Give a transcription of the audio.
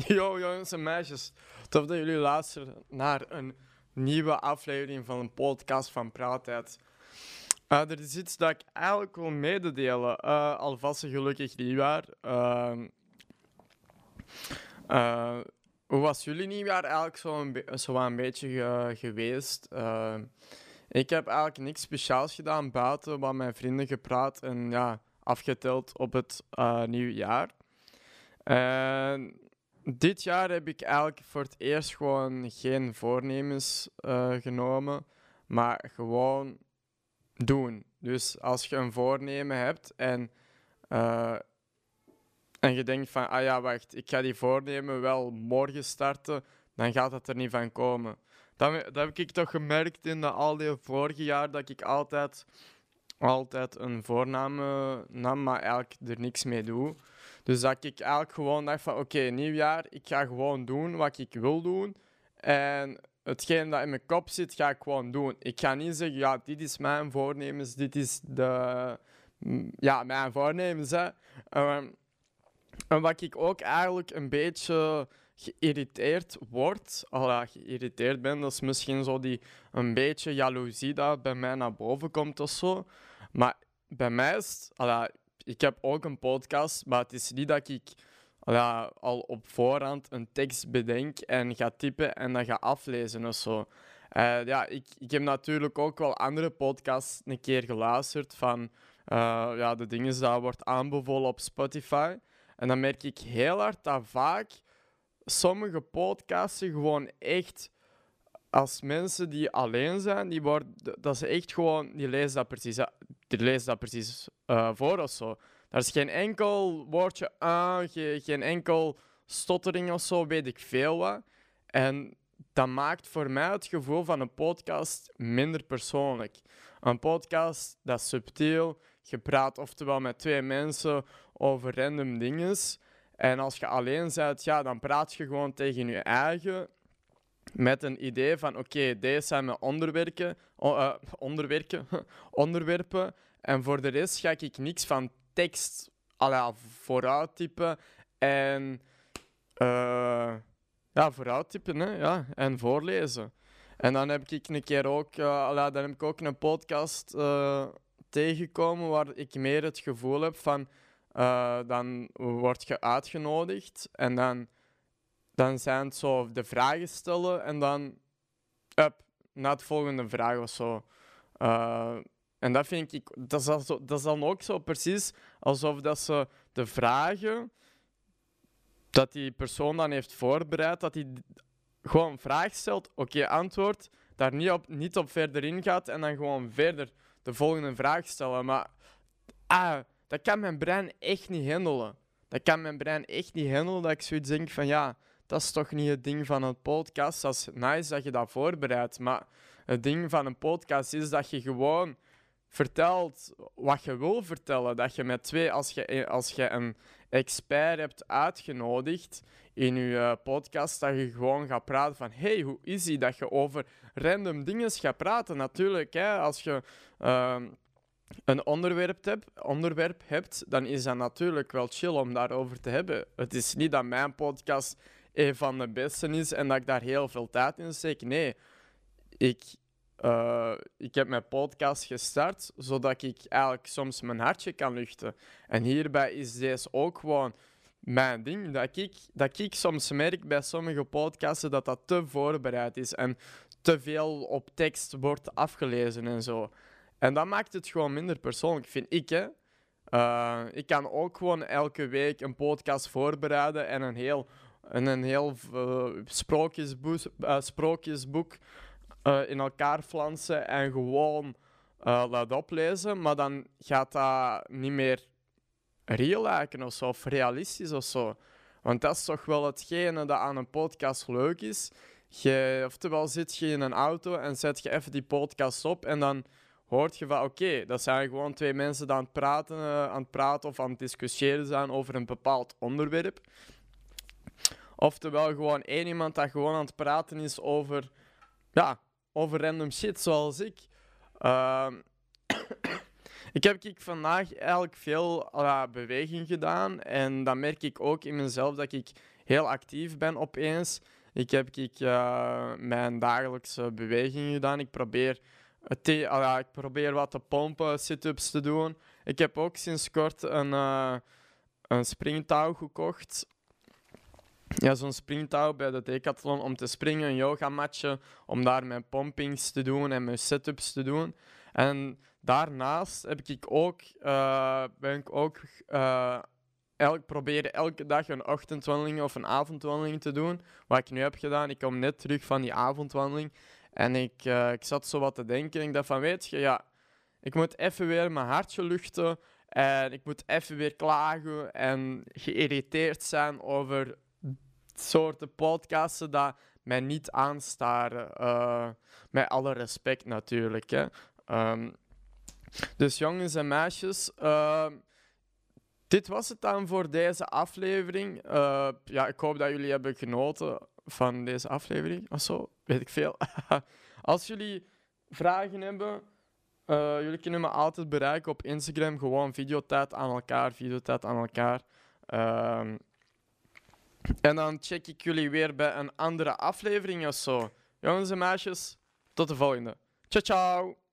Yo jongens en meisjes, tof dat jullie luisteren naar een nieuwe aflevering van een podcast van Praattijd. Uh, er is iets dat ik eigenlijk wil mededelen. Uh, alvast een gelukkig nieuwjaar. Uh, hoe was jullie nieuwjaar eigenlijk zo een, be zo een beetje geweest? ik heb eigenlijk niks speciaals gedaan buiten wat mijn vrienden gepraat en ja, afgeteld op het nieuwe jaar. En dit jaar heb ik eigenlijk voor het eerst gewoon geen voornemens uh, genomen, maar gewoon doen. Dus als je een voornemen hebt en, uh, en je denkt van, ah ja, wacht, ik ga die voornemen wel morgen starten, dan gaat het er niet van komen. Dat, dat heb ik toch gemerkt in de, al die vorige jaar, dat ik altijd, altijd een voorname nam, maar eigenlijk er niks mee doe. Dus dat ik eigenlijk gewoon dacht van oké, nieuwjaar, ik ga gewoon doen wat ik wil doen. En hetgeen dat in mijn kop zit, ga ik gewoon doen. Ik ga niet zeggen, ja, dit is mijn voornemens, dit is de... Ja, mijn voornemens, hè. Um, en wat ik ook eigenlijk een beetje geïrriteerd word, al geïrriteerd ben, dat is misschien zo die een beetje jaloezie dat bij mij naar boven komt of zo. Maar bij mij is het, ik heb ook een podcast, maar het is niet dat ik ja, al op voorhand een tekst bedenk en ga typen en dan ga aflezen of zo. Uh, ja, ik, ik heb natuurlijk ook wel andere podcasts een keer geluisterd van uh, ja, de dingen die wordt aanbevolen op Spotify. En dan merk ik heel hard dat vaak sommige podcasts gewoon echt als mensen die alleen zijn, die worden, dat ze echt gewoon, die lezen dat precies, die lezen dat precies uh, voor of zo. Daar is geen enkel woordje aan, geen enkel stottering of zo, weet ik veel wat. En dat maakt voor mij het gevoel van een podcast minder persoonlijk. Een podcast dat is subtiel, je praat oftewel met twee mensen over random dingen. En als je alleen bent, ja, dan praat je gewoon tegen je eigen met een idee van oké, deze zijn mijn onderwerpen, uh, onderwerpen, onderwerpen. En voor de rest ga ik niks van tekst alla, vooruit typen en uh, ja, vooruit typen hè, ja, en voorlezen. En dan heb ik een keer ook, alla, dan heb ik ook een podcast tegengekomen waar ik meer het gevoel heb van dan word je uitgenodigd en dan dan zijn het zo de vragen stellen en dan up, naar de volgende vraag of zo. Uh, en dat vind ik, dat is, zo, dat is dan ook zo precies alsof dat ze de vragen dat die persoon dan heeft voorbereid, dat hij gewoon een vraag stelt, oké, antwoord, daar niet op, niet op verder ingaat en dan gewoon verder de volgende vraag stellen. Maar ah, dat kan mijn brein echt niet handelen. Dat kan mijn brein echt niet handelen, dat ik zoiets denk van ja, dat is toch niet het ding van een podcast. Dat is nice dat je dat voorbereidt. Maar het ding van een podcast is dat je gewoon vertelt wat je wil vertellen. Dat je met twee, als je, als je een expert hebt uitgenodigd in je eh, podcast, dat je gewoon gaat praten van hey, hoe is die? Dat je over random dingen gaat praten. Natuurlijk, hè, als je uh, een onderwerp, hebt, onderwerp hebt, dan is dat natuurlijk wel chill om daarover te hebben. Het is niet dat mijn podcast een van de beste is en dat ik daar heel veel tijd in steek. Nee, ik, uh, ik heb mijn podcast gestart zodat ik eigenlijk soms mijn hartje kan luchten. En hierbij is deze ook gewoon mijn ding. Dat ik, dat ik soms merk bij sommige podcasten dat dat te voorbereid is en te veel op tekst wordt afgelezen en zo. En dat maakt het gewoon minder persoonlijk, vind ik. Hè? Uh, ik kan ook gewoon elke week een podcast voorbereiden en een heel en een heel uh, sprookjesboek, uh, sprookjesboek uh, in elkaar flansen en gewoon laten oplezen. Maar dan gaat dat niet meer real lijken of zo, realistisch of zo. Want dat is toch wel hetgene dat aan een podcast leuk is. Je, oftewel zit je in een auto en zet je even die podcast op en dan hoort je van oké, dat zijn gewoon twee mensen die aan het praten, aan het praten of aan het discussiëren zijn over een bepaald onderwerp. Oftewel gewoon één iemand dat gewoon aan het praten is over, ja, over random shit, zoals ik. Uh, Ik heb ik vandaag eigenlijk veel beweging gedaan. En dan merk ik ook in mezelf dat ik heel actief ben opeens. Ik heb ik, uh, mijn dagelijkse bewegingen gedaan. Ik probeer, uh, ik probeer wat te pompen, sit-ups te doen. Ik heb ook sinds kort een, uh, een springtouw gekocht. Ja, zo'n springtouw bij de decathlon om te springen, een yogamatje, om daar mijn pompings te doen en mijn sit-ups te doen. En daarnaast heb ik ook, uh, ben ik ook uh, elk, proberen elke dag een ochtendwandeling of een avondwandeling te doen. Wat ik nu heb gedaan, ik kom net terug van die avondwandeling. En ik, uh, ik zat zo wat te denken en ik dacht van, weet je, ja, ik moet even weer mijn hartje luchten. En ik moet even weer klagen en geïrriteerd zijn over soorten podcasten dat mij niet aanstaren. Uh, met alle respect natuurlijk. Hè. Um, dus jongens en meisjes, uh, dit was het dan voor deze aflevering. Uh, ja, ik hoop dat jullie hebben genoten van deze aflevering. Of zo, weet ik veel. Als jullie vragen hebben, uh, jullie kunnen me altijd bereiken op Instagram. Gewoon videotijd aan elkaar, videotijd aan elkaar. Um, en dan check ik jullie weer bij een andere aflevering of zo. Jongens en meisjes, tot de volgende. Ciao, ciao!